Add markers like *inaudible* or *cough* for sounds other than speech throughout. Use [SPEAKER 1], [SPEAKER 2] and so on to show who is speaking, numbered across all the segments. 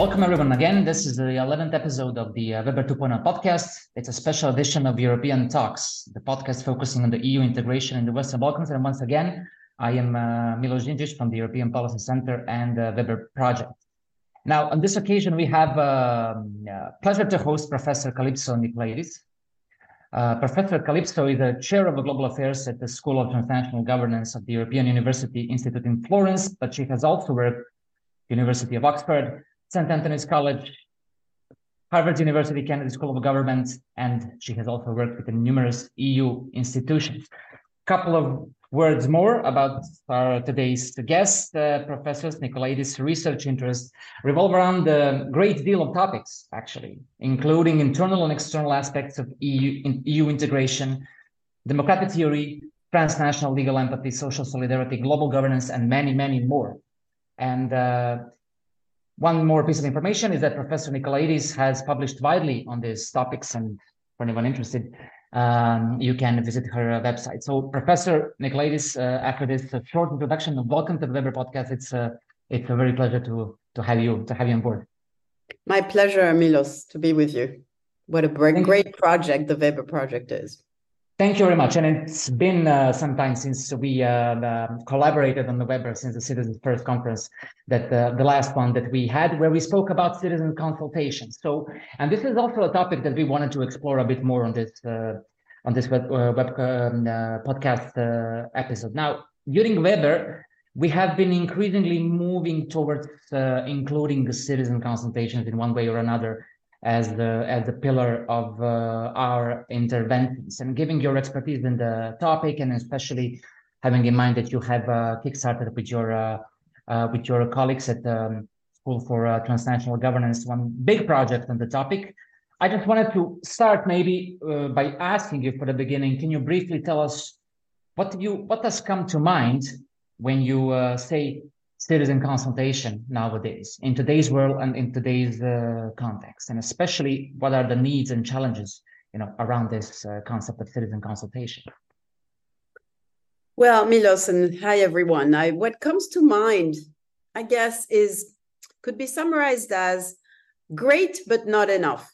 [SPEAKER 1] Welcome everyone again. This is the 11th episode of the uh, WeBER 2.0 podcast. It's a special edition of European Talks, the podcast focusing on the EU integration in the Western Balkans. And once again, I am uh, Milos Djindjic from the European Policy Center and the WeBER Project. Now, on this occasion, we have um, uh, pleasure to host Professor Kalypso Nicolaïdis. Uh, Professor Kalypso is the chair of global affairs at the School of Transnational Governance of the European University Institute in Florence, but she has also worked University of Oxford, St. Antony's College, Harvard University Kennedy School of Government, and she has also worked with numerous EU institutions. A couple of words more about our today's guest, uh, Professor Nicolaïdis' research interests revolve around a great deal of topics, actually, including internal and external aspects of EU, in, EU integration, democratic theory, transnational legal empathy, social solidarity, global governance, and many, many more. And uh, one more piece of information is that Professor Nicolaïdis has published widely on these topics, and for anyone interested, um, you can visit her website. So, Professor Nicolaïdis, uh, after this uh, short introduction, welcome to the WeBER podcast. It's a uh, it's a very pleasure to to have you to have you on board.
[SPEAKER 2] My pleasure, Milos, to be with you. What a great, great project the WeBER project is.
[SPEAKER 1] Thank you very much. And it's been uh, some time since we uh, collaborated on the WeBER since the Citizens First conference, that uh, the last one that we had, where we spoke about citizen consultation. So, and this is also a topic that we wanted to explore a bit more on this uh, on this web, uh, web um, uh, podcast episode. Now, during Weber, we have been increasingly moving towards including citizen consultations in one way or another as the as the pillar of uh, our interventions and giving your expertise in the topic and especially having in mind that you have uh, kickstarted with your uh, uh with your colleagues at the um, School for uh, Transnational Governance one big project on the topic. I just wanted to start maybe uh, by asking you for the beginning. Can you briefly tell us what you what has come to mind when you say citizen consultation nowadays in today's world and in today's uh, context. And especially what are the needs and challenges you know around this uh, concept of citizen consultation?
[SPEAKER 2] Well milos and hi everyone. I, what comes to mind i guess is could be summarized as great but not enough.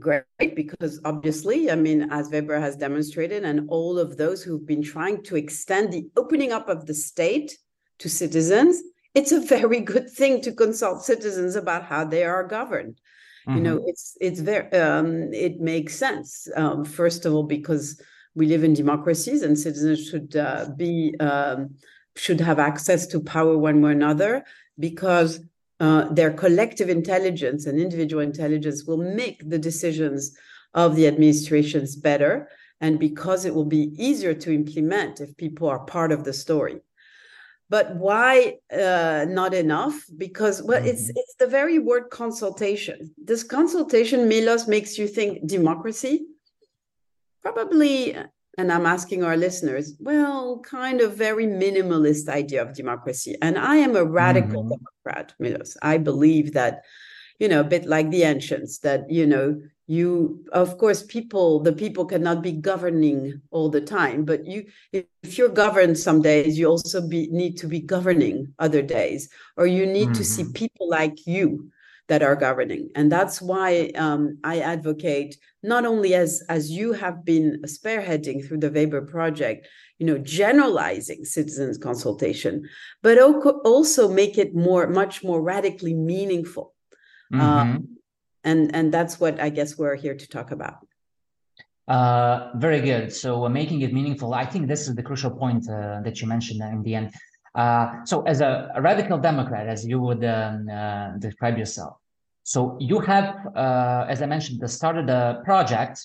[SPEAKER 2] Great because obviously i mean as WeBER has demonstrated and all of those who've been trying to extend the opening up of the state to citizens, it's a very good thing to consult citizens about how they are governed. Mm-hmm. You know, mm-hmm. it's it's very um, it makes sense. Um, first of all, because we live in democracies and citizens should uh, be um, should have access to power one way or another because uh, their collective intelligence and individual intelligence will make the decisions of the administrations better and because it will be easier to implement if people are part of the story but why uh, not enough? Because well mm-hmm. it's it's the very word consultation. This consultation milos makes you think democracy? Probably and i'm asking our listeners well kind of very minimalist idea of democracy. And i am a radical mm-hmm. democrat milos. I believe that you know a bit like the ancients that you know you of course people the people cannot be governing all the time but you if you're governed some days you also be, need to be governing other days or you need mm-hmm. to see mm-hmm. people like you that are governing and that's why um, i advocate not only as as you have been spearheading through the WeBER project you know generalizing citizens consultation but also make it more much more radically meaningful mm-hmm. um, and and that's what I guess we're here to talk about.
[SPEAKER 1] Uh, very good. So uh, making it meaningful, I think this is the crucial point uh, that you mentioned in the end. Uh, so as a, a, radical Democrat, as you would um, uh, describe yourself, so you have, uh, as I mentioned, started a project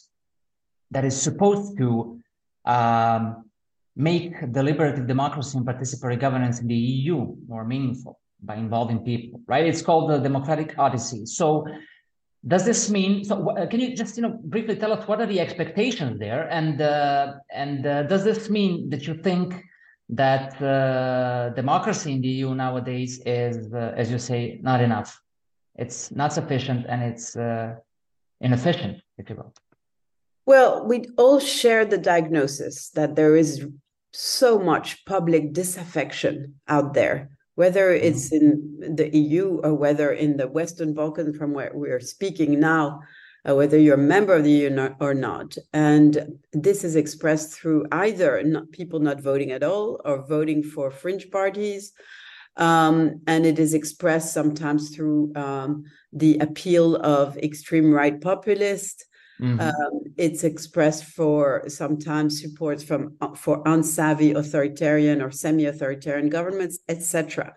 [SPEAKER 1] that is supposed to um, make deliberative democracy and participatory governance in the EU more meaningful by involving people, right? It's called the Democratic Odyssey. So does this mean so can you just you know briefly tell us what are the expectations there and uh, and uh, does this mean that you think that uh, democracy in the eu nowadays is uh, as you say not enough it's not sufficient and it's uh, inefficient if you will
[SPEAKER 2] well we all share the diagnosis that there is so much public disaffection out there whether it's mm-hmm. in the EU or whether in the Western Balkans, from where we're speaking now, uh, whether you're a member of the EU or not. And this is expressed through either not, people not voting at all or voting for fringe parties. Um, and it is expressed sometimes through um, the appeal of extreme right populists. Mm-hmm. Um, it's expressed for sometimes support from uh, for unsavvy authoritarian or semi-authoritarian governments, etc.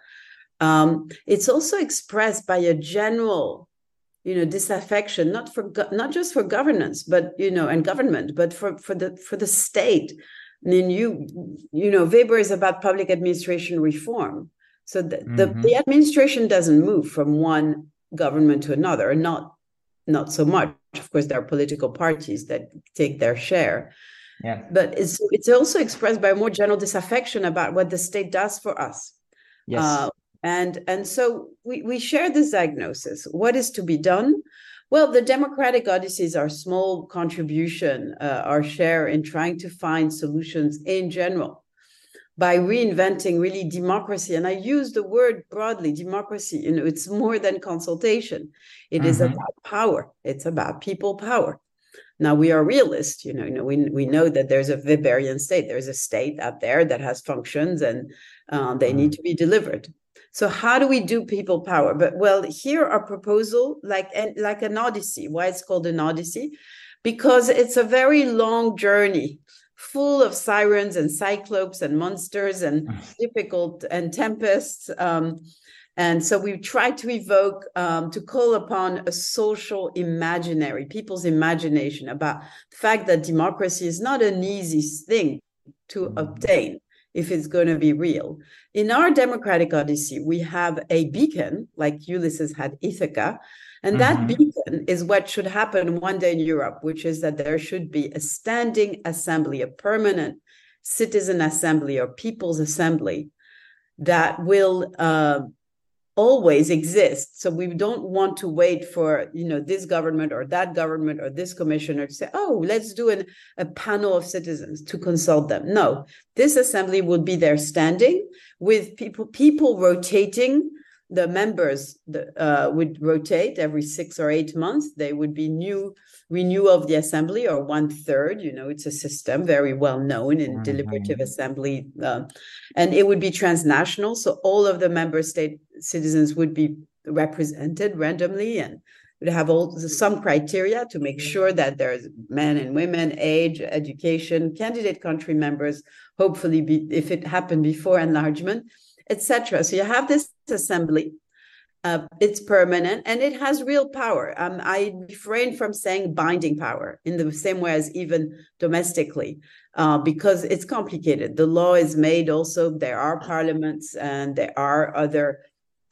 [SPEAKER 2] Um, it's also expressed by a general you know disaffection not for not just for governance but you know and government but for for the for the state i mean you you know WeBER is about public administration reform so the, mm-hmm. the, the administration doesn't move from one government to another not not so much of course there are political parties that take their share.
[SPEAKER 1] Yeah.
[SPEAKER 2] But it's it's also expressed by more general disaffection about what the state does for us.
[SPEAKER 1] Yes. Uh,
[SPEAKER 2] and, and so we, we share this diagnosis. What is to be done? Well, the democratic odysseys are small contribution, uh, our share in trying to find solutions in general by reinventing really democracy. And I use the word broadly, democracy. You know, it's more than consultation. It mm-hmm. is about power. It's about people power. Now we are realists, you know, you know, we, we know that there's a Weberian state. There's a state out there that has functions and uh, they mm-hmm. need to be delivered. So how do we do people power? But well, here our proposal, like and like an odyssey. Why it's called an odyssey? Because it's a very long journey, full of sirens and cyclopes and monsters and difficult and tempests. Um, and so we try to evoke, um, to call upon a social imaginary, people's imagination about the fact that democracy is not an easy thing to mm. obtain if it's going to be real. In our democratic odyssey, we have a beacon, like Ulysses had Ithaca, and that mm-hmm. beacon is what should happen one day in Europe, which is that there should be a standing assembly, a permanent citizen assembly or people's assembly that will uh, always exist so we don't want to wait for you know this government or that government or this commissioner to say oh let's do an, a panel of citizens to consult them no this assembly would be there standing with people people rotating the members uh, would rotate every six or eight months. They would be new renewal of the assembly or one third you know it's a system very well known in mm-hmm. deliberative assembly uh, and it would be transnational. So all of the member state citizens would be represented randomly and would have all some criteria to make sure that there's men and women age education candidate country members hopefully be, if it happened before enlargement etc so you have this assembly uh, it's permanent and it has real power. Um, I refrain from saying binding power in the same way as even domestically, uh, because it's complicated. The law is made also, there are parliaments and there are other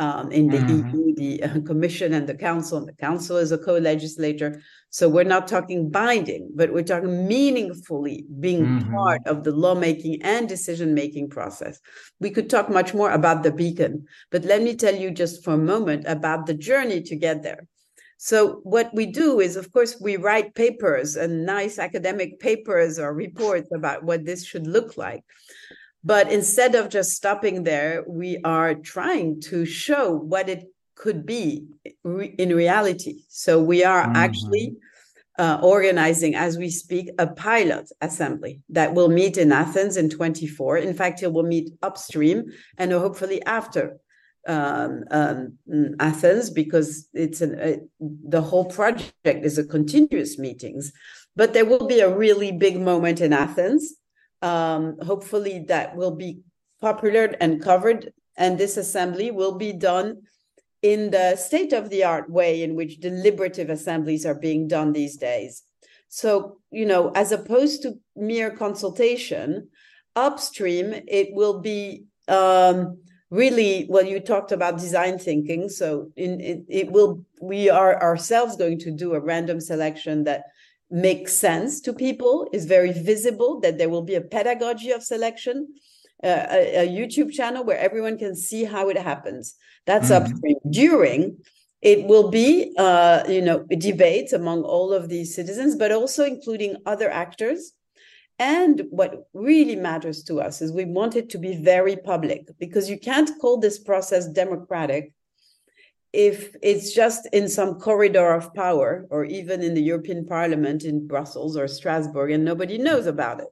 [SPEAKER 2] um, in the mm-hmm. EU, the uh, Commission and the Council, and the Council is a co-legislator. So we're not talking binding, but we're talking meaningfully being mm-hmm. part of the lawmaking and decision-making process. We could talk much more about the beacon, but let me tell you just for a moment about the journey to get there. So what we do is, of course, we write papers and nice academic papers or reports about what this should look like. But instead of just stopping there, we are trying to show what it could be in reality. So we are mm-hmm. actually uh, organizing, as we speak, a pilot assembly that will meet in Athens in 24. In fact, it will meet upstream and hopefully after um, um, Athens because it's an, a, the whole project is a continuous meetings. But there will be a really big moment in Athens um, hopefully, that will be popular and covered. And this assembly will be done in the state of the art way in which deliberative assemblies are being done these days. So, you know, as opposed to mere consultation, upstream, it will be um, really well you talked about design thinking so in it, it, will we are ourselves going to do a random selection that makes sense to people, is very visible, that there will be a pedagogy of selection, uh, a, a, YouTube channel where everyone can see how it happens. That's mm-hmm. upstream. During, it will be, uh, you know, debates among all of these citizens, but also including other actors. And what really matters to us is we want it to be very public because you can't call this process democratic if it's just in some corridor of power or even in the European Parliament in Brussels or Strasbourg and nobody knows about it.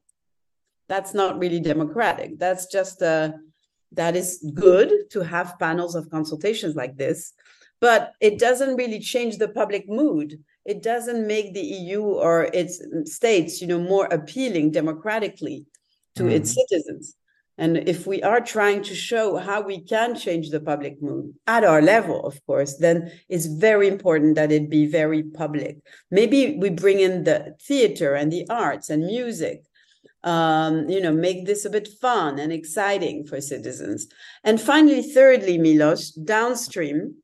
[SPEAKER 2] That's not really democratic. That's just a that is good to have panels of consultations like this, but it doesn't really change the public mood. It doesn't make the EU or its states, you know, more appealing democratically to mm. its citizens. And if we are trying to show how we can change the public mood at our level, of course, then it's very important that it be very public. Maybe we bring in the theater and the arts and music. Um, you know, make this a bit fun and exciting for citizens. And finally, thirdly, Milos, downstream,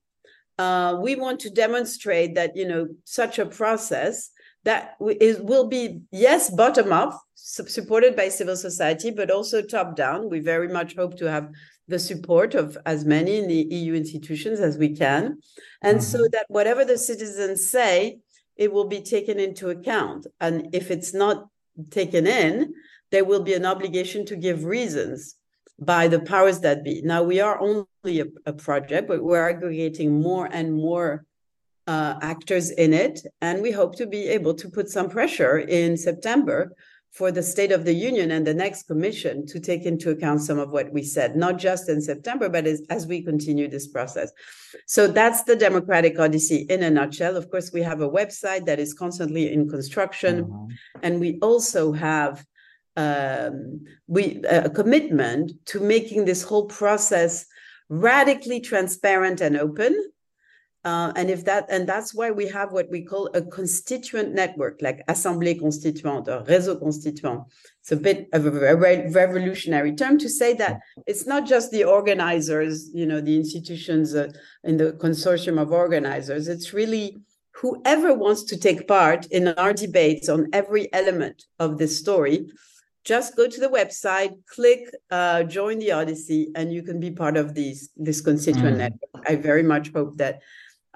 [SPEAKER 2] uh, we want to demonstrate that you know such a process that is, will be yes bottom up supported by civil society but also top down we very much hope to have the support of as many in the eu institutions as we can and mm-hmm. so that whatever the citizens say it will be taken into account and if it's not taken in there will be an obligation to give reasons by the powers that be now we are only a, a project but we're aggregating more and more uh, actors in it. And we hope to be able to put some pressure in September for the State of the Union and the next Commission to take into account some of what we said, not just in September, but as, as we continue this process. So that's the Democratic Odyssey in a nutshell. Of course, we have a website that is constantly in construction, mm-hmm. and we also have um, we a commitment to making this whole process radically transparent and open uh, and if that and that's why we have what we call a constituent network, like Assemblée constituante or Réseau constituant. It's a bit of a revolutionary term to say that it's not just the organizers, you know, the institutions uh, in the consortium of organizers. It's really whoever wants to take part in our debates on every element of this story. Just go to the website, click uh, join the Odyssey, and you can be part of these this constituent mm. network. I very much hope that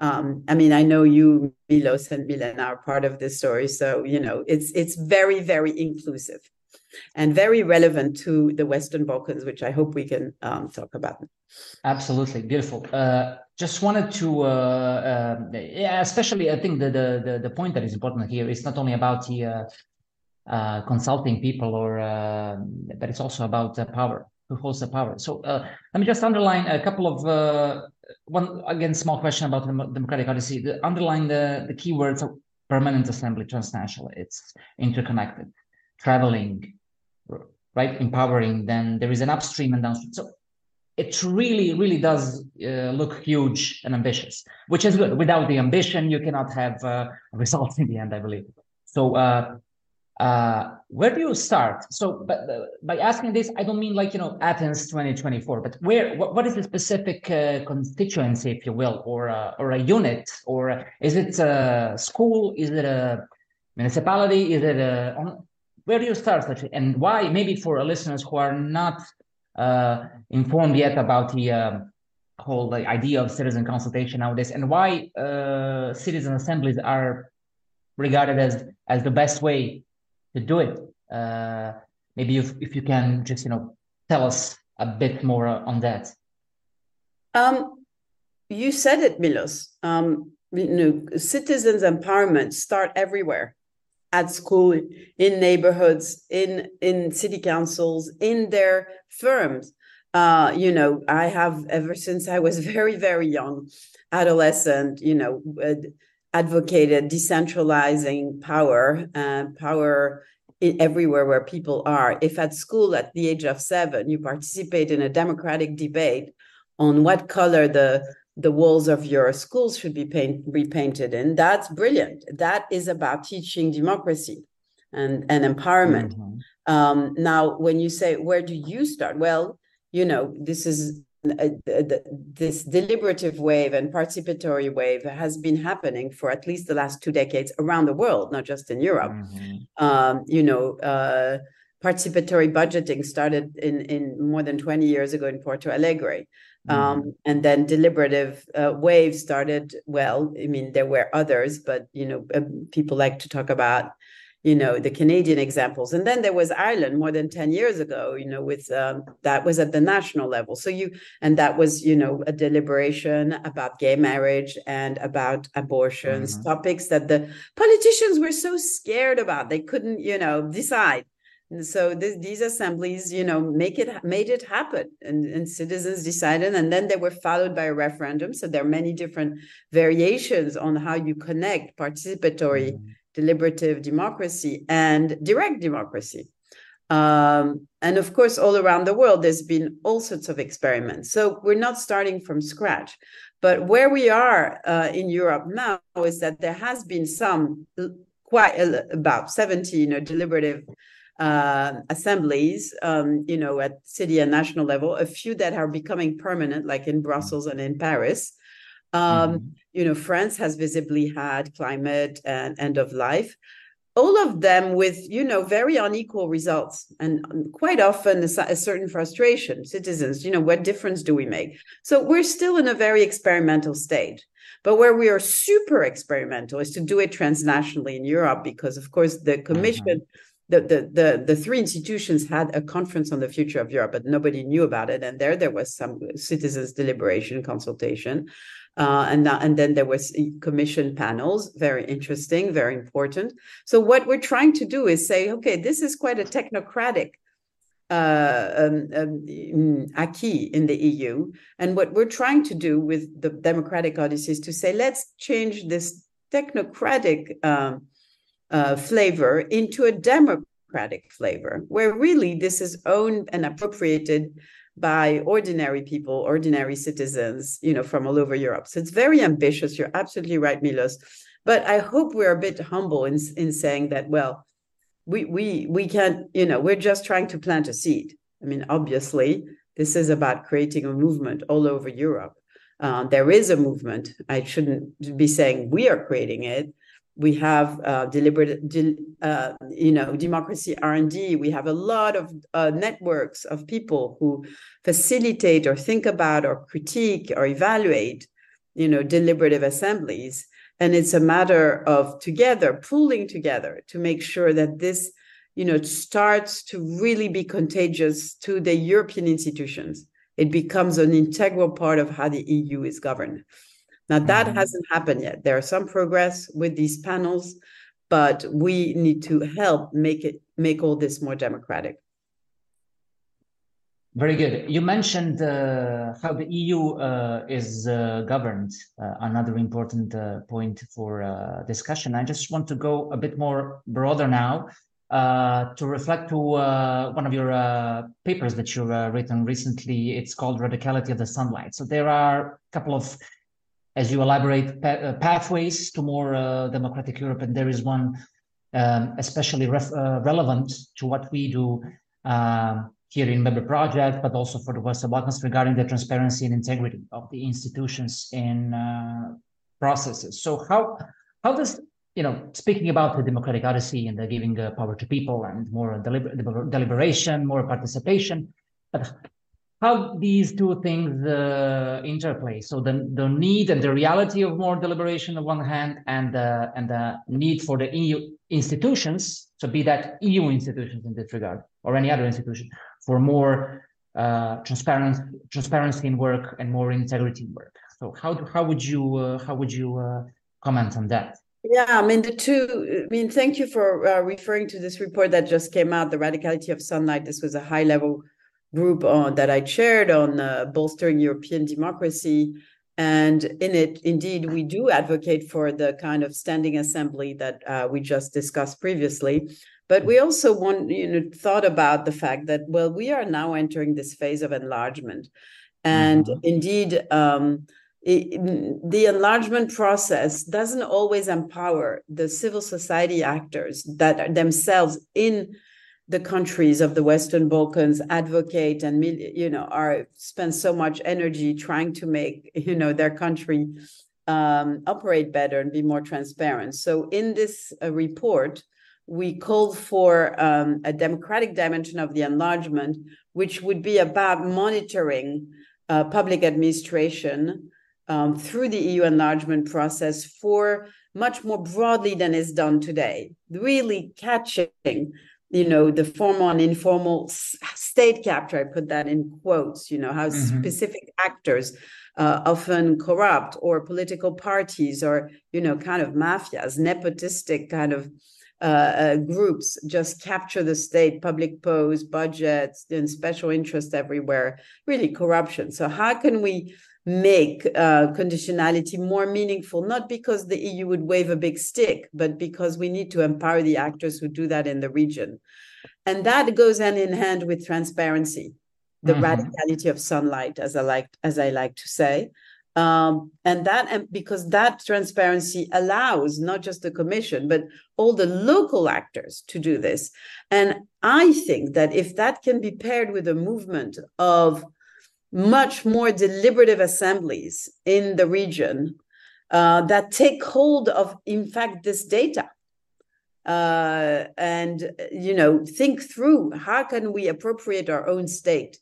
[SPEAKER 2] um, I mean, I know you, Milos and Milena, are part of this story, so you know it's it's very very inclusive and very relevant to the Western Balkans, which I hope we can um, talk about.
[SPEAKER 1] Absolutely beautiful. Uh, just wanted to, uh, uh, yeah, especially I think the, the the point that is important here is not only about the uh, uh, consulting people, or uh, but it's also about power. Who holds the power? So let me just underline a couple of one again small question about the democratic odyssey the underlying the the keywords of permanent assembly transnational. It's interconnected traveling right empowering then there is an upstream and downstream. So it really really does uh, look huge and ambitious which is good. Without the ambition you cannot have uh, results in the end i believe. So uh, uh, where do you start? So, but, uh, by asking this, I don't mean like you know Athens 2024, but where? What, what is the specific uh, constituency, if you will, or uh, or a unit, or is it a school? Is it a municipality? Is it a? On, where do you start, actually? and why? Maybe for listeners who are not uh, informed yet about the um, whole idea of citizen consultation nowadays, and why citizen assemblies are regarded as as the best way to do it. Uh, maybe if, if you can just you know tell us a bit more on that.
[SPEAKER 2] Um, you said it, Milos. Um, you know, citizens empowerment start everywhere at school, in neighborhoods, in in city councils, in their firms. Uh, you know, I have ever since I was *laughs* very, very young, adolescent, you know, advocated decentralizing power uh, power everywhere where people are. If at school at the age of seven you participate in a democratic debate on what color the the walls of your schools should be paint, repainted in, that's brilliant. That is about teaching democracy and, and empowerment. Mm-hmm. Um, now, when you say, where do you start? Well, you know, this is this deliberative wave and participatory wave has been happening for at least the last two decades around the world, not just in Europe. Mm-hmm. Um, you know, uh, participatory budgeting started in, in more than 20 years ago in Porto Alegre. Um, mm-hmm. and then deliberative uh, wave started. Well, I mean, there were others, but you know, uh, people like to talk about you know the canadian examples. And then there was ireland more than 10 years ago you know with um, that was at the national level. So you and that was you know a deliberation about gay marriage and about abortions mm-hmm. topics that the politicians were so scared about. They couldn't you know decide. And so th- these assemblies you know make it made it happen. And, and citizens decided and then they were followed by a referendum. So there are many different variations on how you connect participatory mm-hmm deliberative democracy and direct democracy. Um, and of course, all around the world, there's been all sorts of experiments. So we're not starting from scratch. But where we are uh, in Europe now is that there has been some quite about 70 you know, deliberative uh, assemblies, um, you know, at city and national level, a few that are becoming permanent, like in Brussels and in Paris. Um, mm-hmm. You know, France has visibly had climate and end of life. All of them with, you know, very unequal results and quite often a, a certain frustration. Citizens, you know, what difference do we make? So we're still in a very experimental stage. But where we are super experimental is to do it transnationally in Europe, because of course the Commission, mm-hmm. the, the the the three institutions had a conference on the future of Europe, but nobody knew about it. And there there was some citizens deliberation consultation. Uh, and, and then there was commission panels, very interesting, very important. So what we're trying to do is say, okay, this is quite a technocratic uh, um, um, mm, acquis in the EU. And what we're trying to do with the Democratic Odyssey is to say, let's change this technocratic um, uh, flavor into a democratic flavor, where really this is owned and appropriated by ordinary people, ordinary citizens, you know, from all over Europe. So it's very ambitious. You're absolutely right, Milos. But I hope we're a bit humble in, in saying that, well, we we we can't, you know, we're just trying to plant a seed. I mean, obviously, this is about creating a movement all over Europe. Uh, there is a movement. I shouldn't be saying we are creating it we have uh, deliberate, de, uh, you know, democracy R&D. We have a lot of uh, networks of people who facilitate or think about or critique or evaluate, you know, deliberative assemblies. And it's a matter of together, pulling together to make sure that this, you know, starts to really be contagious to the European institutions. It becomes an integral part of how the EU is governed. Now, that mm-hmm. hasn't happened yet. There are some progress with these panels, but we need to help make it make all this more democratic.
[SPEAKER 1] Very good. You mentioned uh, how the EU uh, is uh, governed, uh, another important uh, point for uh, discussion. I just want to go a bit more broader now to reflect to one of your papers that you've written recently. It's called Radicality of the Sunlight. So there are a couple of as you elaborate pa uh, pathways to more uh, democratic Europe, and there is one um, especially uh, relevant to what we do um, here in WeBER Project, but also for the Western Balkans regarding the transparency and integrity of the institutions and uh, processes. So how how does you know speaking about the democratic odyssey and the giving uh, power to people and more deliber deliberation, more participation, but how these two things uh, interplay. So the, the need and the reality of more deliberation on one hand, and the and the need for the EU institutions, so be that EU institutions in this regard or any other institution, for more uh, transparency, transparency in work and more integrity in work. So how do, how would you uh, how would you uh, comment on that?
[SPEAKER 2] Yeah, I mean the two. I mean, thank you for uh, referring to this report that just came out, the radicality of sunlight. This was a high level group on, that I chaired on uh, bolstering European democracy. And in it, indeed, we do advocate for the kind of standing assembly that uh, we just discussed previously. But we also want, you know, thought about the fact that, well, we are now entering this phase of enlargement. And mm-hmm. indeed, um, it, the enlargement process doesn't always empower the civil society actors that are themselves in the countries of the Western Balkans advocate and you know are spend so much energy trying to make you know their country um, operate better and be more transparent. So in this uh, report, we called for um, a democratic dimension of the enlargement, which would be about monitoring uh, public administration um, through the EU enlargement process for much more broadly than is done today, really catching you know the formal and informal state capture i put that in quotes you know how mm-hmm. specific actors uh, often corrupt or political parties or you know kind of mafias nepotistic kind of uh, uh, groups just capture the state public pose budgets and special interest everywhere really corruption so how can we make uh, conditionality more meaningful, not because the EU would wave a big stick, but because we need to empower the actors who do that in the region. And that goes hand in hand with transparency, the mm-hmm. radicality of sunlight, as I like as I like to say. Um, and that and because that transparency allows not just the commission but all the local actors to do this and i think that if that can be paired with a movement of much more deliberative assemblies in the region uh, that take hold of, in fact, this data. Uh, and you know think through how can we appropriate our own state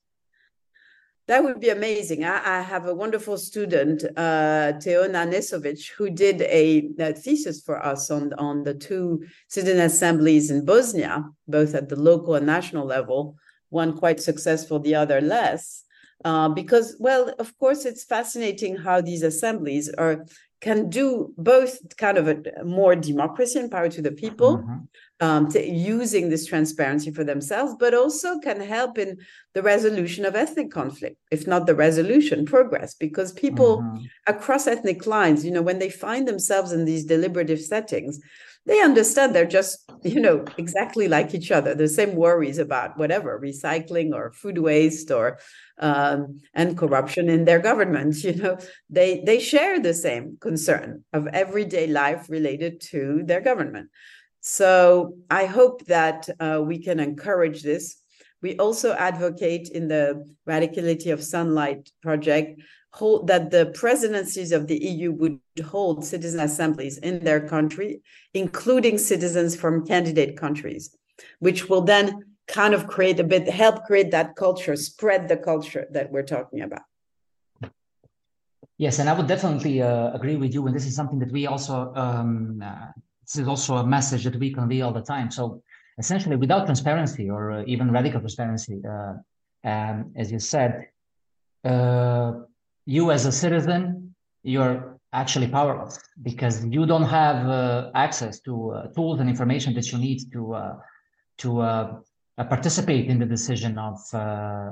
[SPEAKER 2] that would be amazing. I, I, have a wonderful student, uh, Teona Nesovic, who did a, a, thesis for us on, on the two citizen assemblies in Bosnia, both at the local and national level, one quite successful, the other less. Uh, because, well, of course, it's fascinating how these assemblies are can do both kind of a more democracy and power to the people, mm-hmm. Um, to, using this transparency for themselves, but also can help in the resolution of ethnic conflict, if not the resolution, progress, because people mm-hmm. across ethnic lines, you know, when they find themselves in these deliberative settings, they understand they're just you know exactly like each other the same worries about whatever recycling or food waste or um, and corruption in their government *laughs* you know they they share the same concern of everyday life related to their government so i hope that uh, we can encourage this we also advocate in the radicality of sunlight project hold that the presidencies of the EU would hold citizen assemblies in their country, including citizens from candidate countries, which will then kind of create a bit, help create that culture, spread the culture that we're talking about.
[SPEAKER 1] Yes, and I would definitely uh, agree with you. And this is something that we also, um, uh, this is also a message that we convey all the time. So essentially, without transparency or uh, even radical transparency, uh, um, as you said, uh, you as a citizen, you're actually powerless because you don't have uh, access to uh, tools and information that you need to uh, to participate in the decision of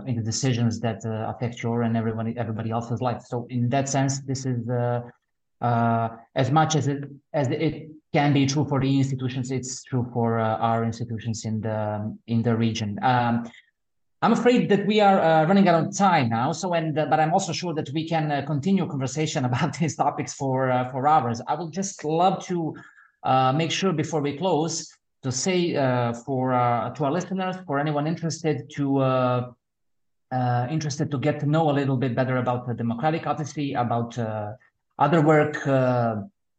[SPEAKER 1] in the decisions that affect your and everybody everybody else's life. So in that sense, this is as much as it as it can be true for the institutions, it's true for our institutions in the in the region. Um, I'm afraid that we are uh, running out of time now. So, and uh, but I'm also sure that we can uh, continue conversation *laughs* about these topics for uh, for hours. I would just love to uh, make sure before we close to say uh, for to our listeners, for anyone interested to interested to get to know a little bit better about the Democratic Odyssey, about other work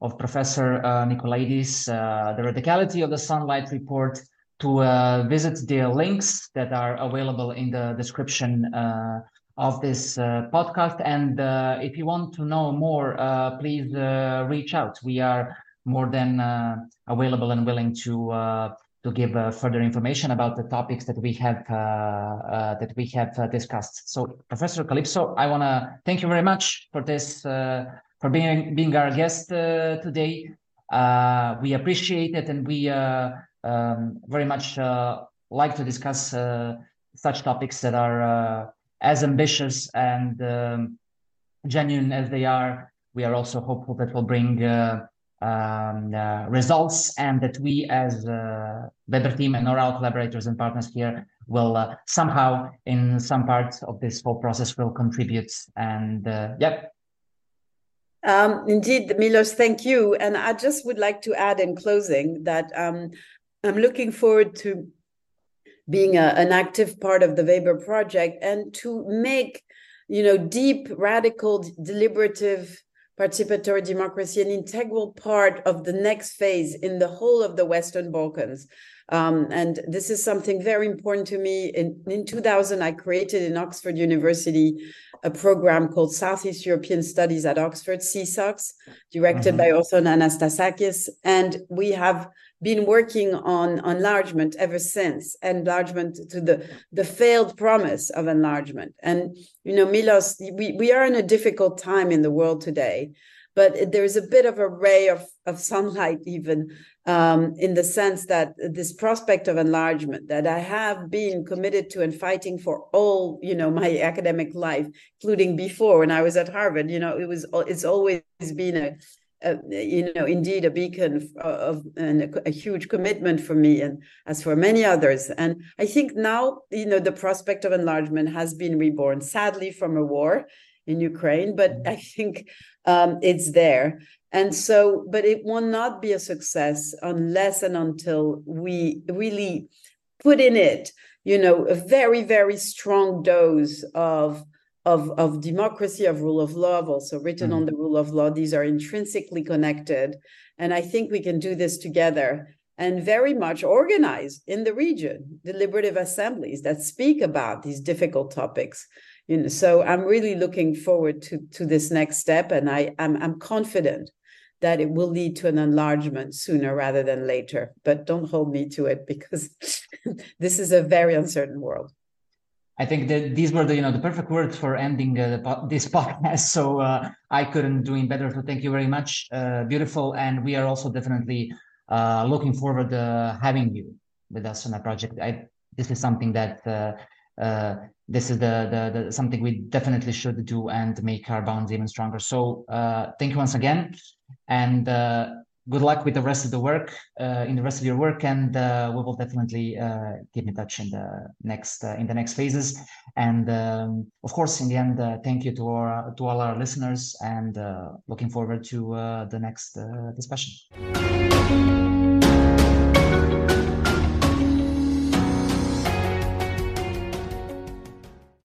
[SPEAKER 1] of Professor Nicolaïdis, the radicality of the Sunlight Report to uh, visit the links that are available in the description uh, of this uh, podcast. And uh, if you want to know more, uh, please uh, reach out. We are more than available and willing to to give further information about the topics that we have that we have discussed. So, Professor Kalypso, I want to thank you very much for this for being being our guest today. we appreciate it, and we um, very much uh, like to discuss uh, such topics that are uh, as ambitious and um, genuine as they are. We are also hopeful that will bring um, uh, results and that we as uh, WeBER team and our collaborators and partners here will uh, somehow in some parts of this whole process will contribute and uh, yep
[SPEAKER 2] um, indeed, Milos, thank you. And I just would like to add in closing that um, I'm looking forward to being a, an active part of the WeBER project and to make, you know, deep, radical, deliberative participatory democracy an integral part of the next phase in the whole of the Western Balkans. Um, and this is something very important to me. In, in 2000, I created in Oxford University a program called Southeast European Studies at Oxford, SEESOX, directed mm-hmm. by Othon Anastasakis. And we have been working on enlargement ever since, enlargement to the, the failed promise of enlargement. And, you know, Milos, we, we are in a difficult time in the world today but there's a bit of a ray of, of sunlight even um, in the sense that this prospect of enlargement that I have been committed to and fighting for all you know my academic life, including before when I was at Harvard. You know, it was it's always been a, a you know indeed a beacon of and a, a, huge commitment for me and as for many others. And I think now you know the prospect of enlargement has been reborn, sadly from a war in Ukraine, but I think um, it's there. And so, but it will not be a success unless and until we really put in it, you know, a very, very strong dose of of, of democracy, of rule of law, also written mm-hmm. on the rule of law. These are intrinsically connected. And I think we can do this together and very much organize in the region deliberative assemblies that speak about these difficult topics you know so i'm really looking forward to to this next step and i i'm, I'm confident that it will lead to an enlargement sooner rather than later but don't hold me to it because *laughs* this is a very uncertain world
[SPEAKER 1] I think that these were the you know the perfect words for ending uh, this *laughs* podcast. So uh, I couldn't do it better. So thank you very much. Uh, beautiful, and we are also definitely uh, looking forward to having you with us on a project. I this is something that uh, uh, this is the, the, the, something we definitely should do and make our bonds even stronger. So uh, thank you once again, and uh, good luck with the rest of the work uh, in the rest of your work, and uh, we will definitely uh, keep in touch in the next in the next phases. And um, of course, in the end, thank you to our to all our listeners, and looking forward to the next discussion.